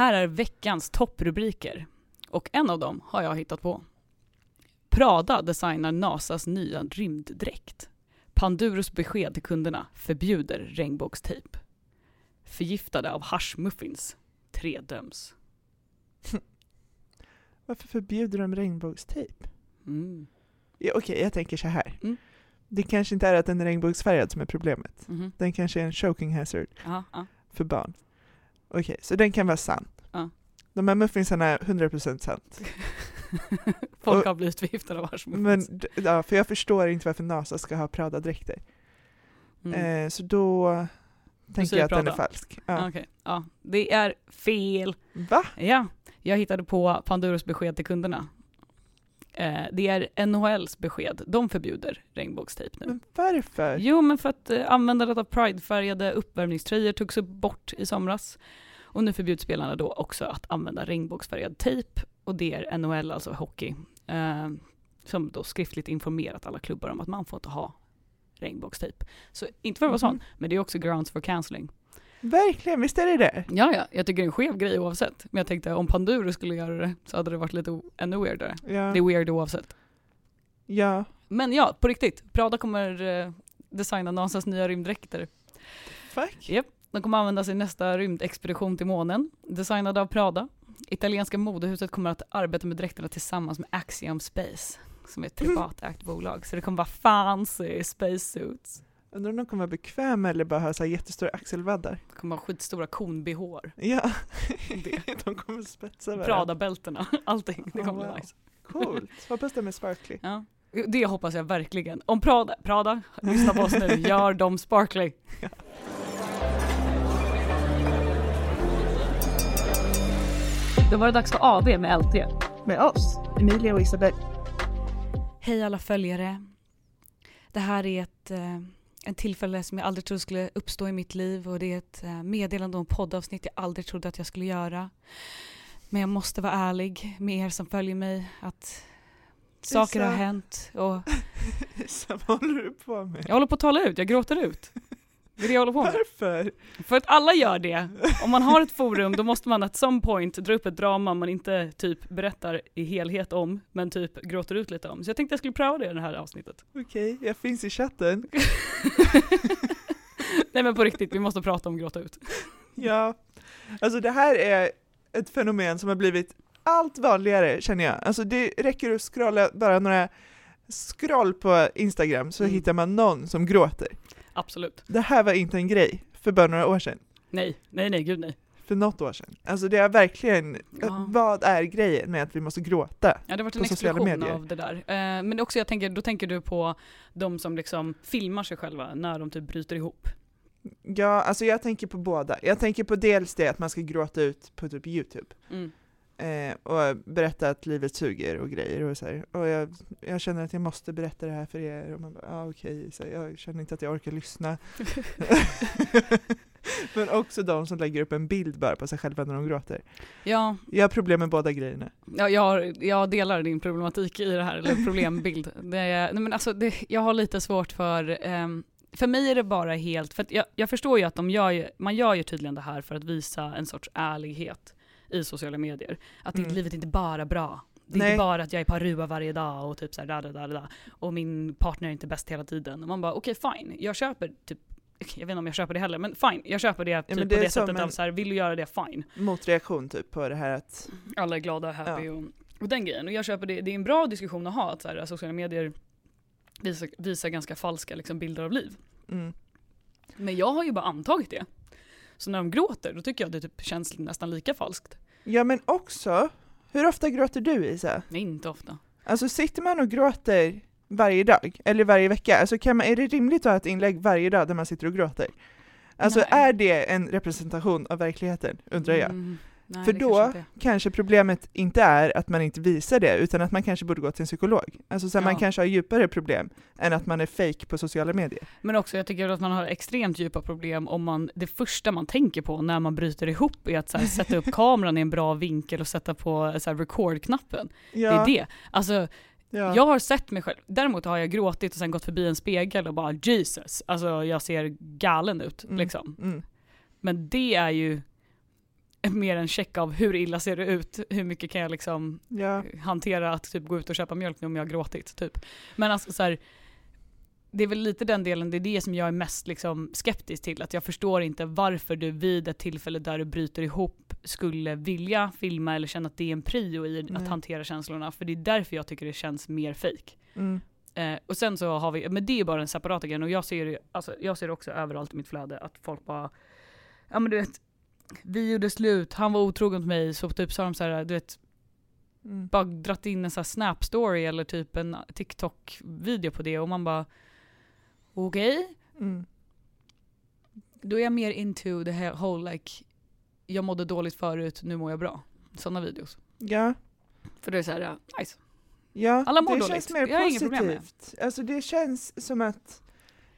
Här är veckans topprubriker. Och en av dem har jag hittat på. Prada designar NASAs nya rymddräkt. Panduros besked till kunderna förbjuder regnbågstejp. Förgiftade av haschmuffins. Tre döms. Varför förbjuder de regnbågstejp? Mm. Ja, Okej, jag tänker så här. Mm. Det kanske inte är att den är regnbågsfärgad som är problemet. Mhm. Den kanske är en choking hazard Ja, ja. för barn. Okej, så den kan vara sann. Ja. De här muffinsarna är 100% sant. Folk Och- har blivit förgiftade av haschmuffins. Men ja, för jag förstår inte varför NASA ska ha Prada-dräkter. Mm. Eh, så då tänker jag att den är Prada. falsk. Ja. Okej, ja. Det är fel. Va? Ja, jag hittade på Panduros besked till kunderna. Eh, det är NHLs besked. De förbjuder regnbågstejp nu. Men varför? Jo, men för att eh, användandet av pridefärgade uppvärmningströjor togs upp bort i somras. Och nu förbjuds spelarna då också att använda regnbågsfärgad tejp. Och det är NHL, alltså hockey, eh, som då skriftligt informerat alla klubbar om att man får inte ha regnbågstejp. Så inte för att vara Mhm. sån, men det är också grounds for cancelling. Verkligen, visst är det det? Ja, ja, jag tycker det är en skev grej oavsett. Men jag tänkte om Panduro skulle göra det så hade det varit lite ännu weirdare. Ja. Det är weird oavsett. ja. Men ja, på riktigt. Prada kommer eh, designa NASAs nya rymddräkter. Fuck. Japp, de kommer användas i nästa rymdexpedition till månen. Designade av Prada. Italienska modehuset kommer att arbeta med dräkterna tillsammans med Axiom Space, som är ett privatägt bolag. Så det kommer vara fancy spacesuits. Undrar om de kommer vara bekväma eller bara ha så här jättestora axelvaddar. Det kommer vara skitstora kon-bh. Ja, Det. de kommer spetsa varandra. Prada-bältena, allting. Det kommer Oh, bli wow. nice. Coolt. Hoppas de är sparkly. Ja. Det hoppas jag verkligen. Om Prada, Prada, lyssna på oss nu, gör dem sparkly. Då var det dags för AV med LT. Med oss, Emilia och Isabel. Hej alla följare. Det här är ett eh, en tillfälle som jag aldrig trodde skulle uppstå i mitt liv och det är ett eh, meddelande om poddavsnitt jag aldrig trodde att jag skulle göra. Men jag måste vara ärlig med er som följer mig att saker har Isa. hänt och Isa, vad håller du på med? jag håller på att tala ut, jag gråter ut. Det är det jag håller på med. Varför? För att alla gör det. Om man har ett forum då måste man at some point dra upp ett drama man inte typ berättar i helhet om, men typ gråter ut lite om. Så jag tänkte jag skulle pröva det i det här avsnittet. Okej, jag finns i chatten. Nej men på riktigt, vi måste prata om gråta ut. Ja, alltså det här är ett fenomen som har blivit allt vanligare känner jag. Alltså det räcker att scrolla bara några scroll på Instagram så Mm. hittar man någon som gråter. Absolut. Det här var inte en grej för bara några år sedan. Nej, nej, nej, gud nej. För något år sedan. Alltså det är verkligen, Ja. vad är grejen med att vi måste gråta? Ja, det har varit en explosion av det där. Eh, men också, jag tänker, då tänker du på de som liksom filmar sig själva när de typ bryter ihop. Ja, alltså jag tänker på båda. Jag tänker på dels det att man ska gråta ut på typ Youtube. Mm. Eh, och berätta att livet suger och grejer och så här. Och jag, jag känner att jag måste berätta det här för er och man bara, ah, okej, så jag känner inte att jag orkar lyssna. Men också de som lägger upp en bild bara på sig själva när de gråter. Ja, Jag har problem med båda grejerna. Ja, jag, jag delar din problematik i det här, eller problembild. Det, nej men alltså, det, jag har lite svårt för, ehm, för mig är det bara helt, för jag, jag förstår ju att de gör, ju- man gör ju tydligen det här för att visa en sorts ärlighet i sociala medier. Att Mm. livet inte bara bra. Det är Nej. inte bara att jag är på Aruba varje dag och typ såhär da, da, da, da, da. Och min partner är inte bäst hela tiden. Och man bara okej fine, jag köper typ jag vet inte om jag köper det heller, men fine, jag köper det, typ på det är det sättet av så här, vill du göra det, fine. Motreaktion typ på det här att, Alla är glada, happy och, och den grejen. Och jag köper det, det är en bra diskussion att ha, att så här, sociala medier visar, visar ganska falska liksom, bilder av liv. mm, Men jag har ju bara antagit det. Så när de gråter, då tycker jag det typ känns nästan lika falskt. ja men också, hur ofta gråter du Isa? Nej, inte ofta. Alltså sitter man och gråter varje dag, eller varje vecka, alltså kan man, är det rimligt att ha ett inlägg varje dag där man sitter och gråter? Alltså Nej. är det en representation av verkligheten, undrar jag? Mm, nej, För då- kanske. Kanske problemet inte är att man inte visar det, utan att man kanske borde gå till en psykolog. Alltså så här, man Ja. kanske har djupare problem än att man är fake på sociala medier. Men också jag tycker att man har extremt djupa problem om man, det första man tänker på när man bryter ihop är att här, sätta upp kameran i en bra vinkel och sätta på record-knappen. Ja, Det är det. Alltså Ja. Jag har sett mig själv, däremot har jag gråtit och sen gått förbi en spegel och bara Jesus, alltså jag ser galen ut Mm. liksom. Mm. Men det är ju, mer en check av hur illa ser det ut, hur mycket kan jag liksom Ja. hantera att typ gå ut och köpa mjölk nu om jag har gråtit. Typ. Men alltså så här, det är väl lite den delen, det är det som jag är mest liksom skeptisk till. Att jag förstår inte varför du vid ett tillfälle där du bryter ihop skulle vilja filma eller känna att det är en prio i Nej. att hantera känslorna. För det är därför jag tycker det känns mer fake. Mm. Eh, och sen så har vi, men det är bara en separat grej och jag ser alltså, jag ser också överallt i mitt flöde att folk bara, ja men du vet, vi gjorde slut, han var otrogen mot mig, så typ sa de så här, du vet, Mm. bara dratt in en sån här snap story eller typ en TikTok-video på det och man bara, okej, Mm. då är jag mer into the he- whole like, jag mådde dåligt förut, nu mår jag bra. Sådana videos. Ja. För det är såhär, nice. Ja, Alla mår det dåligt. känns mer Jag positivt. Alltså det känns som att,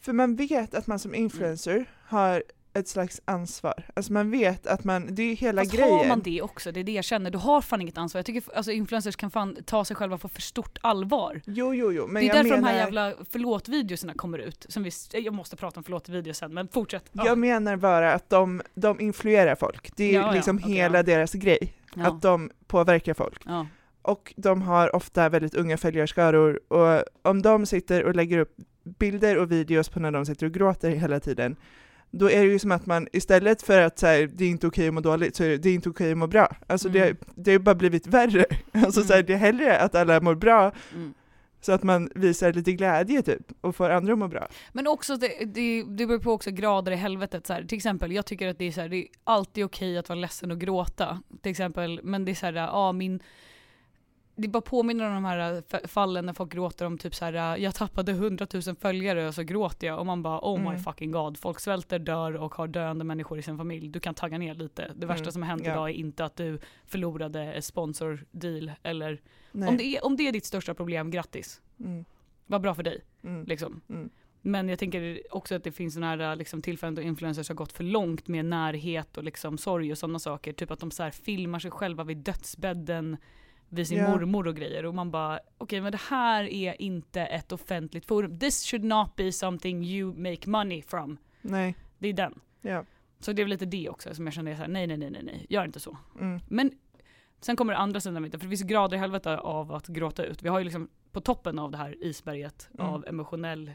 för man vet att man som influencer har ett slags ansvar. Alltså man vet att man, det är hela Fast grejen. har man det också, det är det jag känner. Du har fan inget ansvar. Jag tycker alltså, influencers kan fan ta sig själva på för stort allvar. Jo, jo, jo, men det är jag därför menar, de här jävla förlåt-videorna kommer ut. Som vi, jag måste prata om förlåt-videor sen, men fortsätt. Ja. jag menar bara att de, de influerar folk. Det är Ja, ja, liksom okej, hela ja. deras grej, ja. att de påverkar folk. ja. Och de har ofta väldigt unga följarskaror och om de sitter och lägger upp bilder och videos på när de sitter och gråter hela tiden, då är det ju som att man istället för att säga det är inte okej att må dåligt, så är det, det är inte okej att må bra. Alltså Mm. det, det har bara blivit värre. Alltså så här, Mm. det är hellre att alla mår bra, Mm. så att man visar lite glädje typ, och får andra att må bra. Men också, det, det, det beror på också grader i helvetet. Så här. Till exempel, jag tycker att det är, så här, det är alltid okej att vara ledsen och gråta. Till exempel, men det är så här, ja min... Det bara påminner om de här f- fallen när folk gråter om typ så här, jag tappade 100 000 följare och så gråter jag och man bara oh my Mm. fucking god. Folk svälter, dör och har döende människor i sin familj. Du kan tagga ner lite. Det värsta Mm, som har hänt ja. idag är inte att du förlorade ett sponsordeal eller Nej. om det, är, om det är ditt största problem, grattis. Mm, Vad bra för dig. mm, Liksom. mm. Men jag tänker också att det finns sådana här liksom, tillfällen då influencers har gått för långt med närhet och liksom, sorg och sådana saker. Typ att de så filmar sig själva vid dödsbädden vid sin Ja. mormor och grejer. Och man bara, okej men det här är inte ett offentligt forum. This should not be something you make money from. Nej, Det är den. ja. Så det är väl lite det också som jag känner är så här, nej nej nej nej nej, gör inte så. Mm, Men sen kommer det andra sidan av det, för det finns grader i helvete av att gråta ut. Vi har ju liksom på toppen av det här isberget Mm. av emotionell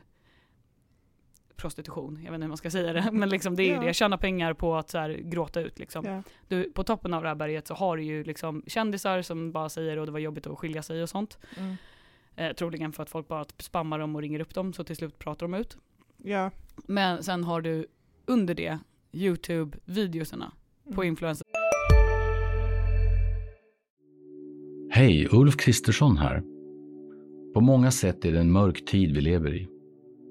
prostitution, jag vet inte hur man ska säga det, men liksom det är ju Ja. det, tjäna pengar på att så här, gråta ut liksom. ja. Du, på toppen av det här berget så har du ju liksom kändisar som bara säger och det var jobbigt att skilja sig och sånt. Mm, Eh, troligen för att folk bara spammar dem och ringer upp dem så till slut pratar de ut. ja. Men sen har du under det YouTube-videoserna på Mm. influencers Hej, Ulf Kristersson här. På många sätt är det en mörk tid vi lever i.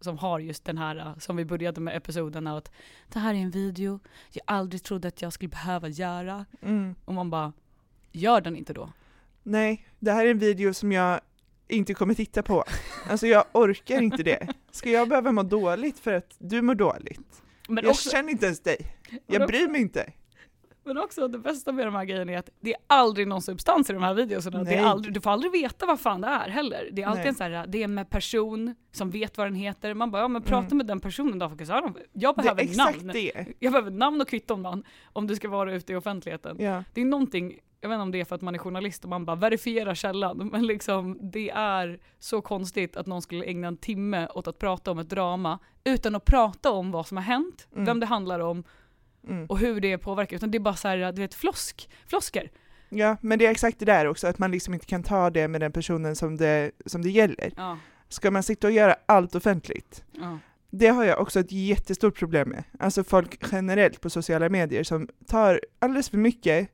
Som har just den här, uh, som vi började med episoden, att det här är en video jag aldrig trodde att jag skulle behöva göra. Mm. Och man bara, gör den inte då. Nej, det här är en video som jag inte kommer titta på. Alltså jag orkar inte det. Ska jag behöva må dåligt för att du mår dåligt? Men jag också, känner inte ens dig. Jag bryr mig inte. Men också det bästa med de här grejerna är att det är aldrig någon substans i de här videorna. Det är aldrig, du får aldrig veta vad fan det är heller. Det är alltid Nej. en så här, det är med person som vet vad den heter. Man bara, ja men prata Mm. med den personen då, jag Det behöver är exakt namn. det. Jag behöver namn och kvitton man, om du ska vara ute i offentligheten. Ja. Det är någonting, jag vet inte om det är för att man är journalist och man bara verifierar källan, men liksom det är så konstigt att någon skulle ägna en timme åt att prata om ett drama utan att prata om vad som har hänt, Mm. vem det handlar om Mm. och hur det påverkar, utan det är bara så här, du vet, flosk, flosker. ja, men det är exakt det där också, att man liksom inte kan ta det med den personen som det, som det gäller. Ja, Ska man sitta och göra allt offentligt? ja. Det har jag också ett jättestort problem med. Alltså folk generellt på sociala medier som tar alldeles för mycket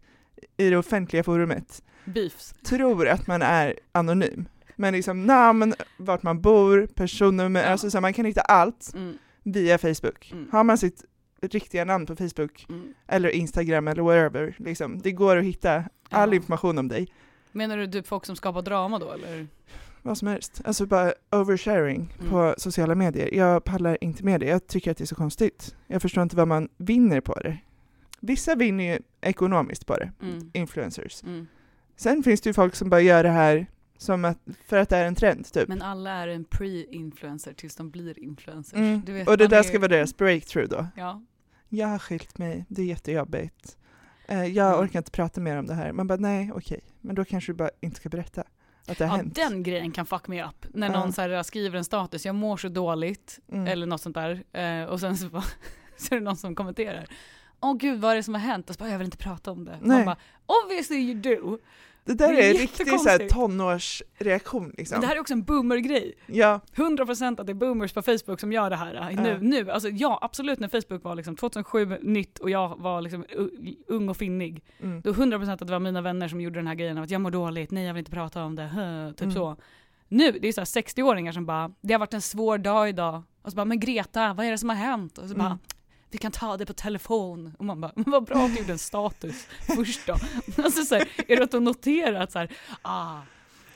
i det offentliga forumet, Beefs. tror att man är anonym. Men liksom namn, vart man bor, personnummer, Ja. alltså så man kan hitta allt. Mm. via Facebook. Mm. Har man sitt riktiga namn på Facebook Mm. eller Instagram eller wherever, liksom, det går att hitta all Ja. information om dig. Menar du typ folk som skapar drama då eller? Vad som helst. Alltså bara oversharing Mm. på sociala medier. Jag pallar inte med det. Jag tycker att det är så konstigt. Jag förstår inte vad man vinner på det. Vissa vinner ju ekonomiskt på det, Mm. influencers. Mm. Sen finns det ju folk som bara gör det här som att, för att det är en trend typ. Men alla är en pre-influencer tills de blir influencers. Mm. Du vet, Och det där är- ska vara deras breakthrough då. Ja. Jag har skilt mig, det är jättejobbigt. Eh, jag Mm. orkar inte prata mer om det här. Man bara nej, okej. Men då kanske du bara inte ska berätta att det har ja, hänt. den grejen kan fuck me up. När någon så här skriver en status, jag mår så dåligt, Mm. eller något sånt där. Eh, och sen så, bara, så är det någon som kommenterar. Åh gud vad är det som har hänt? Och så bara, jag vill inte prata om det. Nej. Man bara, obviously you do. Det där det är är en riktig så här, tonårsreaktion liksom. Men det här är också en boomer-grej. Ja, 100% att det är boomers på Facebook som gör det här eh, nu. Ja. nu. Alltså, ja, absolut när Facebook var liksom 2007 nytt och jag var liksom ung och finnig. mm. Då 100% att det var mina vänner som gjorde den här grejen av att jag mår dåligt, nej jag vill inte prata om det, hö, typ Mm. så. Nu, det är så här 60-åringar som bara, det har varit en svår dag idag. Och så bara, men Greta, vad är det som har hänt? Och så bara, Mm. Vi kan ta det på telefon. Och man bara, men vad bra att du gjorde en status först då. Alltså så här, är det att de noterar att så här, ah,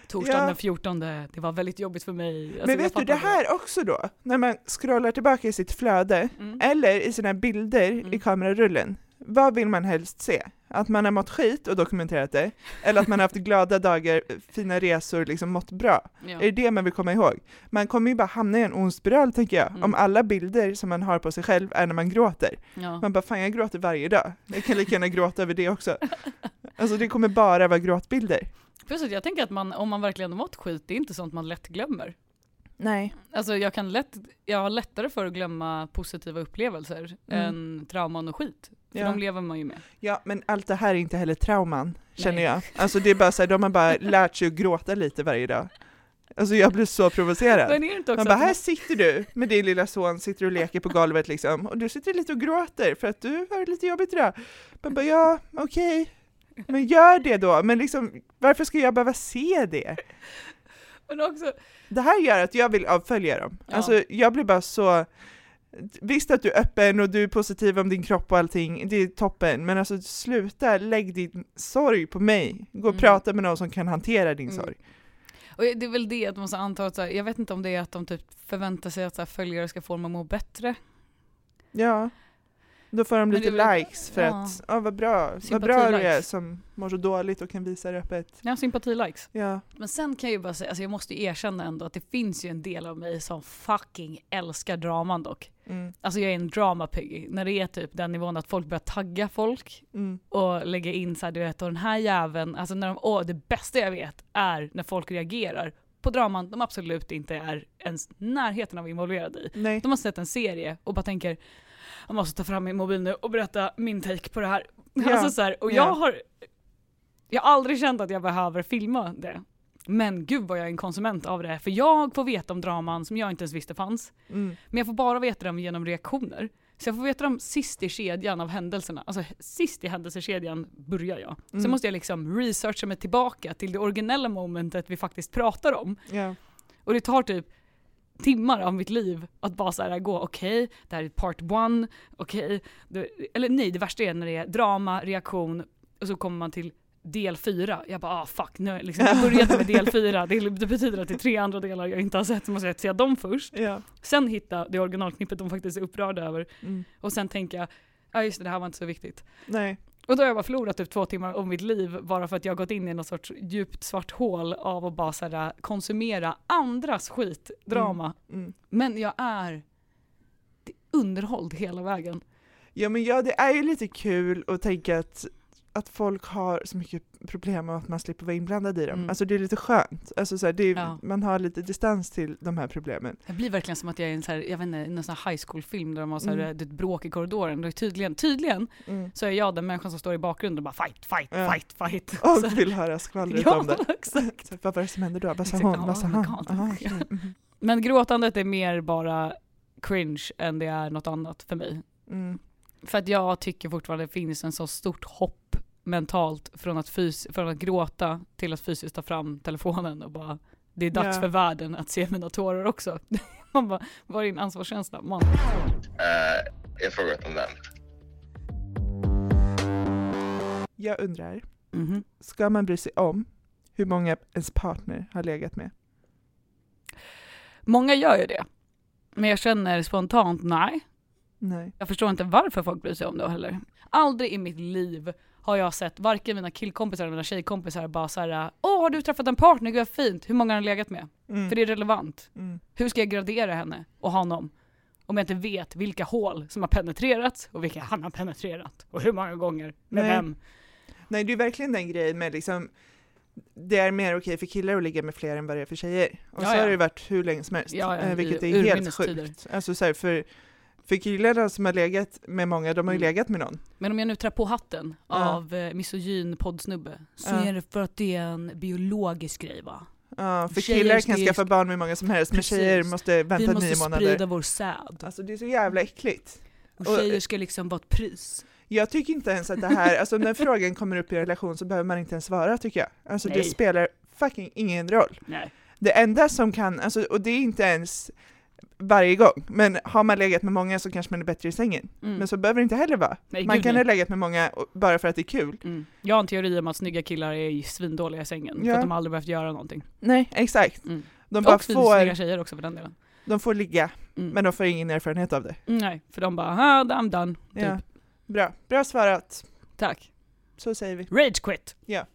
torsdagen Ja. den 14, det var väldigt jobbigt för mig. Alltså, Men vet du, det här också då, när man scrollar tillbaka i sitt flöde, Mm. eller i sina bilder i Mm. kamerarullen, vad vill man helst se? Att man har mått skit och dokumenterat det, eller att man har haft glada dagar, fina resor, liksom mått bra? Ja. Är det det man vill komma ihåg? Man kommer ju bara hamna i en ond spiral, tänker jag, Mm. om alla bilder som man har på sig själv är när man gråter. Ja. Man bara, fan jag gråter varje dag, jag kan lika gärna gråta över det också. Alltså det kommer bara vara gråtbilder. Plus att jag tänker att man, om man verkligen har mått skit, det är inte sånt man lätt glömmer. Nej. Alltså jag kan lätt, jag har lättare för att glömma positiva upplevelser Mm. än trauman och skit. För Ja. de lever man ju med. Ja, men allt det här är inte heller trauman, känner Nej. jag. Alltså det är bara så här, de har bara lärt sig att gråta lite varje dag. Alltså jag blir så provocerad. Men är Man bara, här sitter du med din lilla son, sitter och leker på golvet liksom, och du sitter lite och gråter för att du har det lite jobbigt idag. Man bara, ja, okej, men gör det då, men liksom, varför ska jag behöva se det? men också, Det här gör att jag vill avfölja dem. Ja. Alltså jag blir bara så, visst att du är öppen och du är positiv om din kropp och allting, det är toppen, men alltså sluta, lägg din sorg på mig. Gå och Mm. prata med någon som kan hantera din Mm. sorg. och det är väl det att man måste anta att så här, jag vet inte om det är att de typ förväntar sig att så här, följare ska få dem att må bättre. Ja. Då får de lite väl- likes för ja. att, ja vad bra, vad bra du är som mår så dåligt och kan visa det öppet. Ja, sympati-likes. Ja. Men sen kan jag ju bara säga, alltså jag måste ju erkänna ändå att det finns ju en del av mig som fucking älskar draman dock. Mm. Alltså jag är en drama piggy. När det är typ den nivån att folk börjar tagga folk Mm. och lägga in så här, du vet, och den här jäveln, alltså när de, åh, det bästa jag vet är när folk reagerar på draman de absolut inte är ens närheten av involverade i. Nej. De har sett en serie och bara tänker, jag måste ta fram min mobil nu och berätta min take på det här. Ja. Alltså så här, och Ja. jag har, jag har aldrig känt att jag behöver filma det. Men gud vad jag är en konsument av det, för jag får veta om draman som jag inte ens visste fanns. Mm. Men jag får bara veta dem genom reaktioner. Så jag får veta dem sist i kedjan av händelserna. Alltså sist i händelsekedjan börjar jag. Mm. Sen måste jag liksom researcha mig tillbaka till det originella momentet vi faktiskt pratar om. Ja. Och det tar typ timmar av mitt liv att bara så här gå, okej, det här är part one, okej, det- eller nej, det värsta är när det är drama, reaktion, och så kommer man till del fyra. Jag bara, ah fuck, nu, liksom, jag började med del fyra, det, det betyder att det är tre andra delar jag inte har sett, så måste jag se dem först. Ja. Sen hitta det originalknippet de faktiskt är upprörda över, Mm. och sen tänka, ja just det, det här var inte så viktigt. Nej. Och då har jag bara förlorat typ två timmar av mitt liv bara för att jag har gått in i något sorts djupt svart hål av att bara så här, konsumera andras skit, drama. Mm. Men jag är underhålld hela vägen. Ja men ja, det är ju lite kul att tänka att, att folk har så mycket problem och att man slipper vara inblandad i dem. Mm. Alltså det är lite skönt. Alltså så här, det är, Ja. Man har lite distans till de här problemen. Jag blir verkligen som att jag är i en, så här, jag vet inte, en sån här high school-film där de har så här, Mm. ett bråk i korridoren. Och tydligen, tydligen Mm. så är jag den människan som står i bakgrunden och bara fight, fight, Ja. fight, fight. Och Så- vill höra skvallret ja, om det. exakt. Så, vad var det som hände då? Vad sa hon? Vad sa han? Ja. Mhm. Men gråtandet är mer bara cringe än det är något annat för mig. Mm. För att jag tycker fortfarande det finns en så stort hopp mentalt från att, fys- från att gråta till att fysiskt ta fram telefonen och bara det är dags Ja. för världen att se mina tårar också. Man bara, var är din ansvarskänsla? Man. Eh, jag frågar åt en vän. Jag undrar, Mhm. ska man bry sig om hur många ens partner har legat med? Många gör ju det. Men jag känner spontant, nej. Nej. Jag förstår inte varför folk bryr sig om det heller. Aldrig i mitt liv har jag sett varken mina killkompisar eller mina tjejkompisar bara såhär Åh har du träffat en partner, gud vad fint, hur många har han legat med? Mm. För det är relevant. Mm. Hur ska jag gradera henne och honom? Om jag inte vet vilka hål som har penetrerats och vilka han har penetrerat. Och hur många gånger, med Nej. vem. Nej, det är verkligen den grejen med liksom det är mer okej för killar att ligga med fler än vad det är för tjejer. Och Ja, så ja. har det varit hur länge som helst. Ja, ja, eh, vilket är helt tider. sjukt. Alltså så här, för, för killarna som har legat med många, de har ju Mm. legat med någon. Men om jag nu trär på hatten Ja. av eh, misogyn poddsnubbe så Ja. är det för att det är en biologisk grej va? Ja, för Tjejer killar kan skaffa barn med många som helst, men Precis. tjejer måste Vi vänta måste nio månader. sprida vår säd. Alltså det är så jävla äckligt. Och tjejer ska liksom vara ett pris. Jag tycker inte ens att det här, alltså när frågan kommer upp i relation så behöver man inte ens svara tycker jag. Alltså det Nej. spelar fucking ingen roll. Nej. Det enda som kan, alltså, och det är inte ens varje gång, men har man legat med många så kanske man är bättre i sängen. Mm. Men så behöver det inte heller vara. Nej, man kan nej. ha legat med många bara för att det är kul. Mm. Jag har en teori om att snygga killar är svindåliga i sängen. Ja. För att de aldrig behövt göra någonting. Nej, exakt. Mm. De bara och får, tjejer också för den delen. de får ligga, Mm. men de får ingen erfarenhet av det. Mm, Nej, för de bara ah, I'm done. Typ. Ja. Bra, bra svarat. Tack. Så säger vi. Rage quit. Ja.